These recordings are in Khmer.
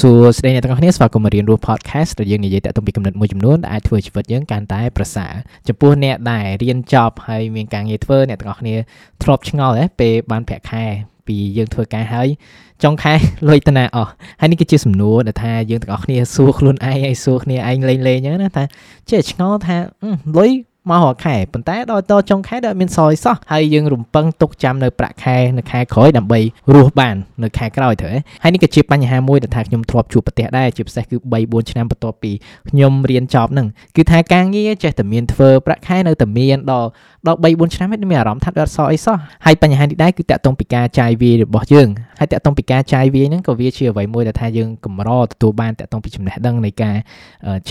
សួស្តីអ្នកទាំងអស់គ្នាស្វាគមន៍មករៀនរស់ podcast ដែលយើងនិយាយតាក់ទងពីគំនិតមួយចំនួនដែលអាចធ្វើជីវិតយើងកាន់តែប្រសើរចំពោះអ្នកដែលរៀនចប់ហើយមានការងារធ្វើអ្នកទាំងអស់គ្នាធ្លាប់ឆ្ងល់ហ៎ពេលបានប្រាក់ខែពីយើងធ្វើការហើយចុងខែលុយតាណាអស់ហើយនេះគឺជាសំណួរដែលថាយើងទាំងអស់គ្នាសួរខ្លួនឯងហើយសួរគ្នាឯងលេងលេងអញ្ចឹងណាថាចេះឆ្ងល់ថាលុយ មករាល់ខែប៉ុន្តែដល់តចុងខែដល់មានសល់សោះហើយយើងរំពឹងទុកចាំនៅប្រាក់ខែនៅខែក្រោយដើម្បីរស់បាននៅខែក្រោយទៅហើយនេះក៏ជាបញ្ហាមួយដែលថាខ្ញុំធ្លាប់ជួបប្រទះដែរជាពិសេសគឺ3 4ឆ្នាំបន្ទាប់ពីខ្ញុំរៀនចប់ហ្នឹងគឺថាការងារចេះតែមានធ្វើប្រាក់ខែនៅតែមានដល់ដល់3 4ឆ្នាំហើយមានអារម្មណ៍ថាអត់សល់អីសោះហើយបញ្ហានេះដែរគឺតាក់ទងពីការចាយវាយរបស់យើងហើយតាក់ទងពីការចាយវាយហ្នឹងក៏វាជាអ្វីមួយដែលថាយើងកម្រទទួលបានតាក់ទងពីចំណេះដឹងនៃការ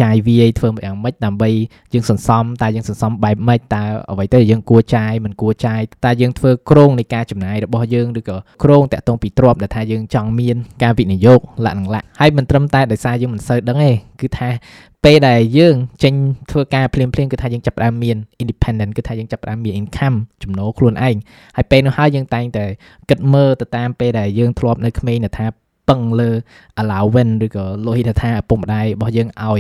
ចាយវាយធ្វើយ៉ាងម៉េចដើម្បីយើងសន្សំតើយើងសន្សំបែបម៉េចតើអ្វីទៅយើងគួរចាយមិនគួរចាយតើយើងធ្វើក្រងនៃការចំណាយរបស់យើងឬក៏ក្រងតាក់ទងពីទ្រព្យដែលថាយើងចង់មានការវិនិយោគលក្ខណៈហើយមិនត្រឹមតែដោយសារយើងមិនសូវដឹងទេគឺថាពេលដែលយើងចេញធ្វើការភ្លាមភ្លាមគឺថាយើងចាប់ផ្ដើមមាន independent គឺថាយើងចាប់ផ្ដើមមាន income ចំណូលខ្លួនឯងហើយពេលនោះហើយយើងតែងតែគិតមើលទៅតាមពេលដែលយើងធ្លាប់នៅក្មេងថា ពឹងលើ allowance ឬក៏លុយថាឪពុកម្ដាយរបស់យើងឲ្យ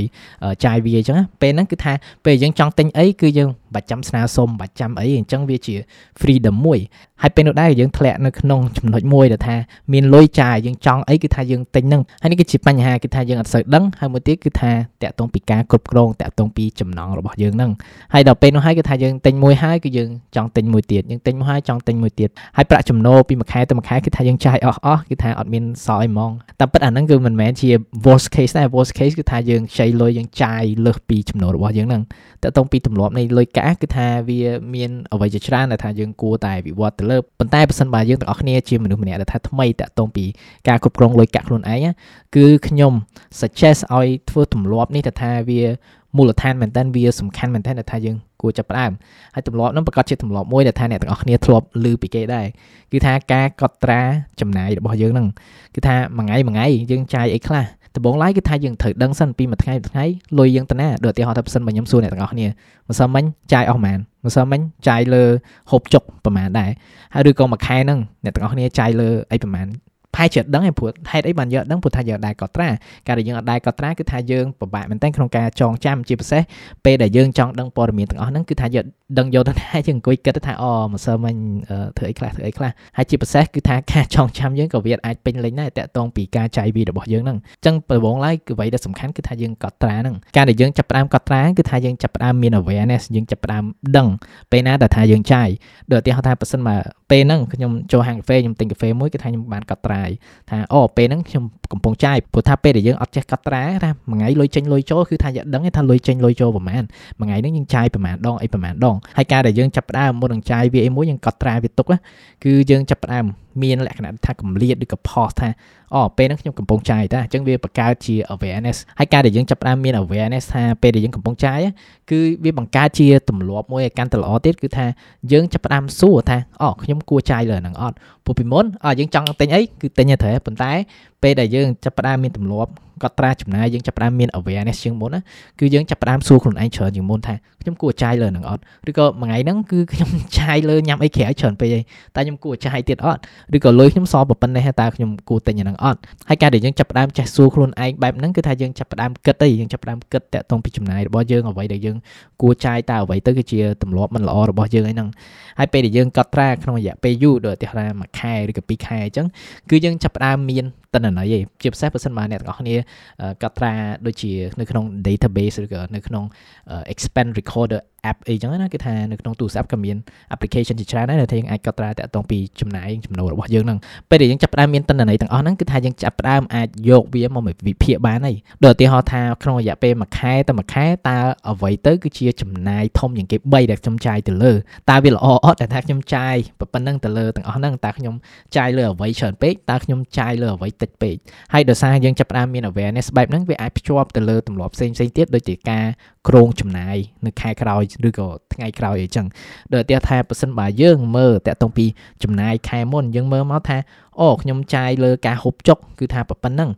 ចាយវាអញ្ចឹងពេលហ្នឹងគឺថាពេលយើងចង់ទិញអីគឺយើង បាច់ចាំស្នើសុំបាច់ចាំអីអញ្ចឹងវាជា freedom មួយហើយពេលនោះដែរយើងធ្លាក់នៅក្នុងចំណុចមួយដែលថាមានលុយចាយយើងចង់អីគឺថាយើងទិញហ្នឹងហើយនេះគឺជាបញ្ហាគឺថាយើងអត់សូវដឹងហើយមួយទៀតគឺថាតាក់ទងពីការគ្រប់គ្រងតាក់ទងពីចំណង់របស់យើងហ្នឹងហើយដល់ពេលនោះហើយគឺថាយើងទិញមួយហើយគឺយើងចង់ទិញមួយទៀតយើងទិញមួយហើយចង់ទិញមួយទៀតហើយប្រាក់ចំណូលពីមួយខែទៅមួយខែគឺថាយើងចាយអស់អស់គឺថាអត់មានសល់អីហ្មងតែពិតអាហ្នឹងគឺមិនមែនជា worst case ដែរ worst case គឺថាយើងខ្ចីលុយយើងចាយលើសពីចំណូលរបស់យើងហ្នឹងតាក់ទងពីទម្លាប់នៃលុយកាក់គឺថាវាមានអ្វីជាច្រើនដែលថាយើងគួរតែវិវត្តទៅលើប៉ុន្តែបើសិនបើយើងទាំងអស់គ្នាជាមនុស្សម្នាក់ដែលថាថ្មីតាក់ទងពីការគ្រប់គ្រងលុយកាក់ខ្លួនឯងគឺខ្ញុំ suggest ឲ្យធ្វើទម្លាប់នេះទៅថាវា មូលដ្ឋានមែនតើវាសំខាន់មែនតើថាយើងគួរចាប់ផ្ដើមហើយទម្លាប់នោះប្រកាសជាទម្លាប់មួយដែលថាអ្នកទាំងអស់គ្នាធ្លាប់ឮពីគេដែរគឺថាការកត់ត្រាចំណាយរបស់យើងហ្នឹងគឺថាមួយថ្ងៃមួយថ្ងៃយើងចាយអីខ្លះដំបូងឡើយគឺថាយើងត្រូវដឹងសិនពីមួយថ្ងៃមួយថ្ងៃលុយយើងទៅណាដូចឧទាហរណ៍ថាបើសិនបើខ្ញុំសួរអ្នកទាំងអស់គ្នាម្សិលមិញចាយអស់ប៉ុន្មានម្សិលមិញចាយលើហូបចុកប្រហែលដែរហើយឬក៏មួយខែហ្នឹងអ្នកទាំងអស់គ្នាចាយលើអីប្រហែល ផែជាដឹងឯព្រោះហេតុអីបានយើងដឹងព្រោះថាយើងអត់ដែរកត់ត្រាការដែលយើងអត់ដែរកត់ត្រាគឺថាយើងពិបាកមែនតើក្នុងការចងចាំជាពិសេសពេលដែលយើងចង់ដឹងព័ត៌មានទាំងអស់ហ្នឹងគឺថាយើងដឹងយកទៅថាយើងអង្គុយគិតថាអូម្សិលមិញធ្វើអីខ្លះធ្វើអីខ្លះហើយជាពិសេសគឺថាការចងចាំយើងក៏វាអាចពេញលេញដែរតាក់ទងពីការចាយវារបស់យើងហ្នឹងអញ្ចឹងប្រវងឡើយគឺអ្វីដែលសំខាន់គឺថាយើងកត់ត្រាហ្នឹងការដែលយើងចាប់ផ្ដើមកត់ត្រាគឺថាយើងចាប់ផ្ដើមមាន awareness យើងចាប់ផ្ដើមដឹងពេលណាដែលថាយើងចាយដូចឧទាហរណ៍ថាប៉ះសិនមកពេលហ្នឹងខ្ញុំចូលហាងកាហ្វេខ្ញុំទិញកាហ្វេមួយគឺថាខ្ញុំបានកត់ត្រាថាអូពេលហ្នឹងខ្ញុំកំពុងចាយព្រោះថាពេលដែលយើងអត់ចេះកត់ត្រាថាមួយថ្ងៃលុយចេញលុយចូលគឺថាយើងដឹងថាលុយចេញលុយចូលប្រហែលមួយថ្ងៃហ្នឹងយើងចាយប្រហែលដងអីប្រហែលដងហើយការដែលយើងចាប់ផ្ដើមមុននឹងចាយវាអីមួយយើងកត់ត្រាវាទុកគឺយើងចាប់ផ្ដើមមានលក្ខណៈថាកម្លាតឬក៏ pause ថាអូពេលហ្នឹងខ្ញុំកំពុងចាយតាអញ្ចឹងវាបង្កើតជា awareness ហើយការដែលយើងចាប់ផ្ដើមមាន awareness ថាពេលដែលយើងកំពុងចាយគឺវាបង្កើតជាទម្លាប់មួយឲ្យកាន់តែល្អទៀតគឺថាយើងចាប់ផ្ដើមសួរថាអូខ្ញុំគួរចាយលើហ្នឹងអត់ព្រោះពីមុនអយើងចង់ទិញអីគឺទិញទៅត្រូវប៉ុន្តែពេលដែលយើងចាប់ផ្ដើមមានទម្លាប់កត់ត្រាចំណាយយើងចាប់ផ្ដើមមាន awareness ជាងមុនណាគឺយើងចាប់ផ្ដើមសួរខ្លួនឯងច្រើនជាងមុនថាខ្ញុំគួរចាយលើនឹងអត់ឬក៏មួយថ្ងៃហ្នឹងគឺខ្ញុំចាយលើញ៉ាំអីក្រៅច្រើនពេកឯងតែខ្ញុំគួរចាយទៀតអត់ឬក៏លុយខ្ញុំសល់ប៉ុណ្ណេះតើខ្ញុំគួរទិញអាហ្នឹងអត់ហើយការដែលយើងចាប់ផ្ដើមចេះសួរខ្លួនឯងបែបហ្នឹងគឺថាយើងចាប់ផ្ដើមគិតទៅយើងចាប់ផ្ដើមគិតតាក់ទងពីចំណាយរបស់យើងអ្វីដែលយើងគួរចាយតើអ្វីទៅគឺជាទម្លាប់មិនល្អរបស់យើងអីហ្នឹងហើយពេលដែលយើងកត់ត្រាក្នុងរយៈពេលយូរដូចឧទាហរណ៍មួយខែឬក៏ពីរខែអញ្ចឹងគឺយើងចាប់ផ្ដើមមាន តនន័យឯងជាពិសេសបើសិនមកអ្នកទាំងអស់គ្នាកត់ត្រាដូចជានៅក្នុង database ឬក៏នៅក្នុង expense recorder app អីចឹងណាគឺថានៅក្នុងទូរស័ព្ទក៏មាន application ជាច្រើនដែរដែលយើងអាចកត់ត្រាតាក់ទងពីចំណាយចំណូលរបស់យើងហ្នឹងពេលដែលយើងចាប់ផ្ដើមមានតនន័យទាំងអស់ហ្នឹងគឺថាយើងចាប់ផ្ដើមអាចយកវាមកវិភាគបានហើយដូចឧទាហរណ៍ថាក្នុងរយៈពេលមួយខែទៅមួយខែតើអ្វីទៅគឺជាចំណាយធំជាងគេ3ដែលខ្ញុំចាយទៅលើតើវាល្អអត់តែថាខ្ញុំចាយប៉ុណ្ណឹងទៅលើទាំងអស់ហ្នឹងតើខ្ញុំចាយលើអ្វីច្រើនពេកតើខ្ញុំចាយលើអ្វីតិចពេកហើយដោយសារយើងចាប់ផ្ដើមមាន awareness បែបហ្នឹងវាអាចភ្ជាប់ទៅលើទម្លាប់ផ្សេងផ្សេងទៀតដូចជាការក្រងចំណាយនៅខែក្រោយឬក៏ថ្ងៃក្រោយអីចឹងដូចតែថាប៉ះសិនបើយើងមើលតាក់ទងពីចំណាយខែមុនយើងមើលមកថាអូខ្ញុំចាយលើការហូបចុកគឺថាប៉ុណ្ណឹង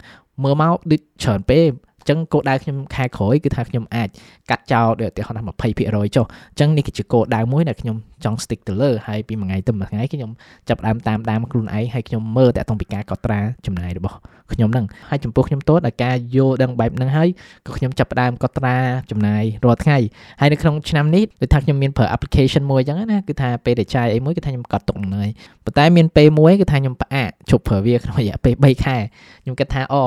មើលមកដូចច្រើនពេក ចឹងគោលដៅខ្ញុំខែក្រោយគឺថាខ្ញុំអាចកាត់ចោលដូចឧទាហរណ៍ថា20%ចុះអញ្ចឹងនេះគឺជាគោលដៅមួយដែលខ្ញុំចង់ stick ទៅលើហើយពីមួយថ្ងៃទៅមួយថ្ងៃខ្ញុំចាប់ដើមតាមដានខ្លួនឯងហើយខ្ញុំមើលតាក់ទងពីការកត់ត្រាចំណាយរបស់ខ្ញុំហ្នឹងហើយចំពោះខ្ញុំតដល់ការយល់ដឹងបែបហ្នឹងហើយក៏ខ្ញុំចាប់ផ្ដើមកត់ត្រាចំណាយរាល់ថ្ងៃហើយនៅក្នុងឆ្នាំនេះដូចថាខ្ញុំមានប្រើ application មួយអញ្ចឹងណាគឺថាពេលដែលចាយអីមួយគឺថាខ្ញុំកត់ទុកនឹងហើយប៉ុន្តែមានពេលមួយគឺថាខ្ញុំផ្អាកជប់ប្រើវាក្នុងរយៈពេល3ខែខ្ញុំគិតថាអូ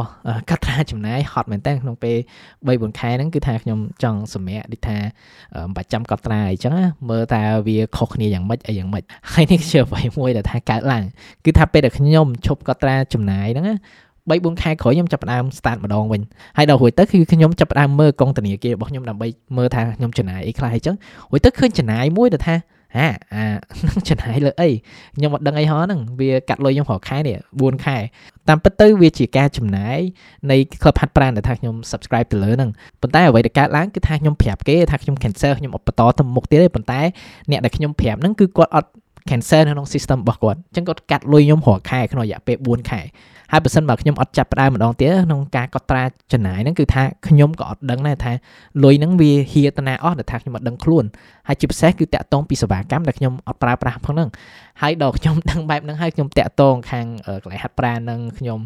កត់ត្រាចំណាយហត់មែនតើក្នុងពេល3 4ខែហ្នឹងគឺថាខ្ញុំចង់សម្រាប់ដូចថាមិនបាច់ចាំកត់ត្រាអីចឹងណាមើលតើវាខុសគ្នាយ៉ាងម៉េចអីយ៉ាងម៉េចហើយនេះជាអ្វីមួយដែលថាកើតឡើងគឺថាពេលដែលខ្ញុំឈប់កត់ត្រាចំណាយហ្នឹងណា3 4ខែក្រោយខ្ញុំចាប់ផ្ដើម start ម្ដងវិញហើយដល់រួចទៅគឺខ្ញុំចាប់ផ្ដើមមើលកងធនាគាររបស់ខ្ញុំដើម្បីមើលថាខ្ញុំចំណាយអីខ្លះអញ្ចឹងរួចទៅឃើញចំណាយមួយទៅថា អាអានឹងចំណាយលើអីខ្ញុំអត់ដឹងអីហោះហ្នឹងវាកាត់លុយខ្ញុំរាល់ខែនេះ4ខែតាមពិតទៅវាជាការចំណាយនៃ Club ហាត់ប្រាណដែលថាខ្ញុំ subscribe ទៅលើហ្នឹងប៉ុន្តែអ្វីដែលកើតឡើងគឺថាខ្ញុំប្រាប់គេថាខ្ញុំ cancel ខ្ញុំអត់បន្តទៅមុខទៀតទេប៉ុន្តែអ្នកដែលខ្ញុំប្រាប់ហ្នឹងគឺគាត់អត់ cancel នៅក្នុង system របស់គាត់អញ្ចឹងគាត់កាត់លុយខ្ញុំរាល់ខែក្នុងរយៈពេល4ខែ ហើយបើសិនបើខ្ញុំអត់ចាប់ផ្ដើមម្ដងទៀតក្នុងការកត់ត្រាចំណាយហ្នឹងគឺថាខ្ញុំក៏អត់ដឹងដែរថាលុយហ្នឹងវាហៀទៅណាអស់ដែលថាខ្ញុំអត់ដឹងខ្លួនហើយជាពិសេសគឺតាក់ទងពីសេវាកម្មដែលខ្ញុំអត់ប្រើប្រាស់ផងហ្នឹងហើយដល់ខ្ញុំដឹងបែបហ្នឹងហើយខ្ញុំតាក់ទងខាងកន្លែងហាត់ប្រាណហ្នឹងខ្ញុំ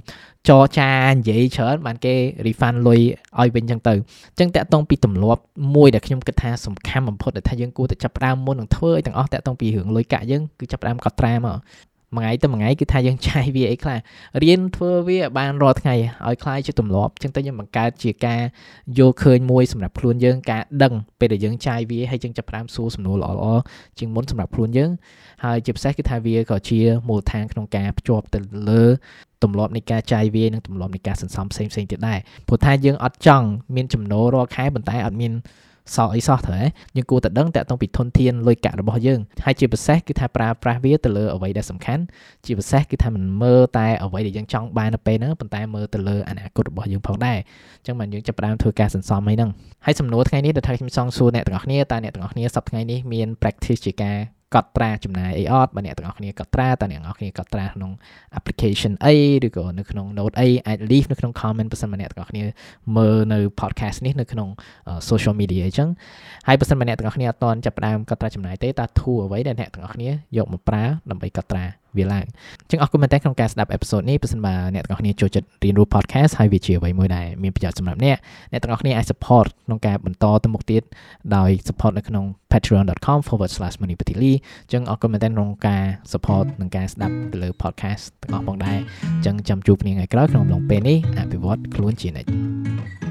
ចរចានិយាយច្រើនបានគេ refund លុយឲ្យវិញចឹងទៅអញ្ចឹងតាក់ទងពីទម្លាប់មួយដែលខ្ញុំគិតថាសំខាន់បំផុតដែលថាយើងគួរតែចាប់ផ្ដើមមុននឹងធ្វើឲ្យទាំងអស់តាក់ទងពីរឿងលុយកាក់យើងគឺចាប់ផ្ដើមកត់ត្រាមក មួយថ្ងៃទៅមួយថ្ងៃគឺថាយើងចាយវាអីខ្លះរៀនធ្វើវាបានរាល់ថ្ងៃឲ្យคล้ายជាទម្លាប់ចឹងទៅយើងបង្កើតជាការយល់ឃើញមួយសម្រាប់ខ្លួនយើងការដឹងពេលដែលយើងចាយវាហើយយើងចាប់ផ្ដើមសួរសំណួរល្អៗជាងមុនសម្រាប់ខ្លួនយើងហើយជាពិសេសគឺថាវាក៏ជាមូលដ្ឋានក្នុងការភ្ជាប់ទៅលើទម្លាប់នៃការចាយវានិងទម្លាប់នៃការសន្សំផ្សេងផ្សេងទៀតដែរព្រោះថាយើងអត់ចង់មានចំណូលរាល់ខែប៉ុន្តែអត់មាន សល់អីសោះត្រូវហ៎យើងគួរតែដឹងតាក់ទងពីធនធានលុយកាក់របស់យើងហើយជាពិសេសគឺថាប្រើប្រាស់វាទៅលើអ្វីដែលសំខាន់ជាពិសេសគឺថាមិនមើលតែអ្វីដែលយើងចង់បាននៅពេលហ្នឹងប៉ុន្តែមើលទៅលើអនាគតរបស់យើងផងដែរអញ្ចឹងបានយើងចាប់ផ្ដើមធ្វើការសន្សំអីហ្នឹងហើយសំណួរថ្ងៃនេះដែលថាខ្ញុំចង់សួរអ្នកទាំងអស់គ្នាតើអ្នកទាំងអស់គ្នាសប្តាហ៍ថ្ងៃនេះមាន practice ជាការ កត់ត្រាចំណាយអីអត់បើអ្នកទាំងអស់គ្នាកត់ត្រាតើអ្នកទាំងអស់គ្នាកត់ត្រាក្នុង application អីឬក៏នៅក្នុង note អីអាច leave នៅក្នុង comment បើសិនមកអ្នកទាំងអស់គ្នាមើលនៅ podcast នេះនៅក្នុង social media អញ្ចឹងហើយបើសិនមកអ្នកទាំងអស់គ្នាអត់ទាន់ចាប់ផ្ដើមកត់ត្រាចំណាយទេតើ tool អ្វីដែលអ្នកទាំងអស់គ្នាយកមកប្រើដើម្បីកត់ត្រា វាឡើងអញ្ចឹងអរគុណមែនទែនក្នុងការស្ដាប់អេពីសូតនេះប្រសិនបើអ្នកទាំងអស់គ្នាចូលចិត្តរៀនรู้ podcast ហើយវាជាអ្វីមួយដែលមានប្រយោជន៍សម្រាប់អ្នកអ្នកទាំងអស់គ្នាអាច support ក្នុងការបន្តទៅមុខទៀតដោយ support នៅក្នុង patreon.com/moneypatili អញ្ចឹងអរគុណមែនទែនក្នុងការ support និងការស្ដាប់ទៅលើ podcast ទាំងអស់ផងដែរអញ្ចឹងចាំជួបគ្នាថ្ងៃក្រោយក្នុងអំឡុងពេលនេះអភិវឌ្ឍខ្លួនជានិច្ច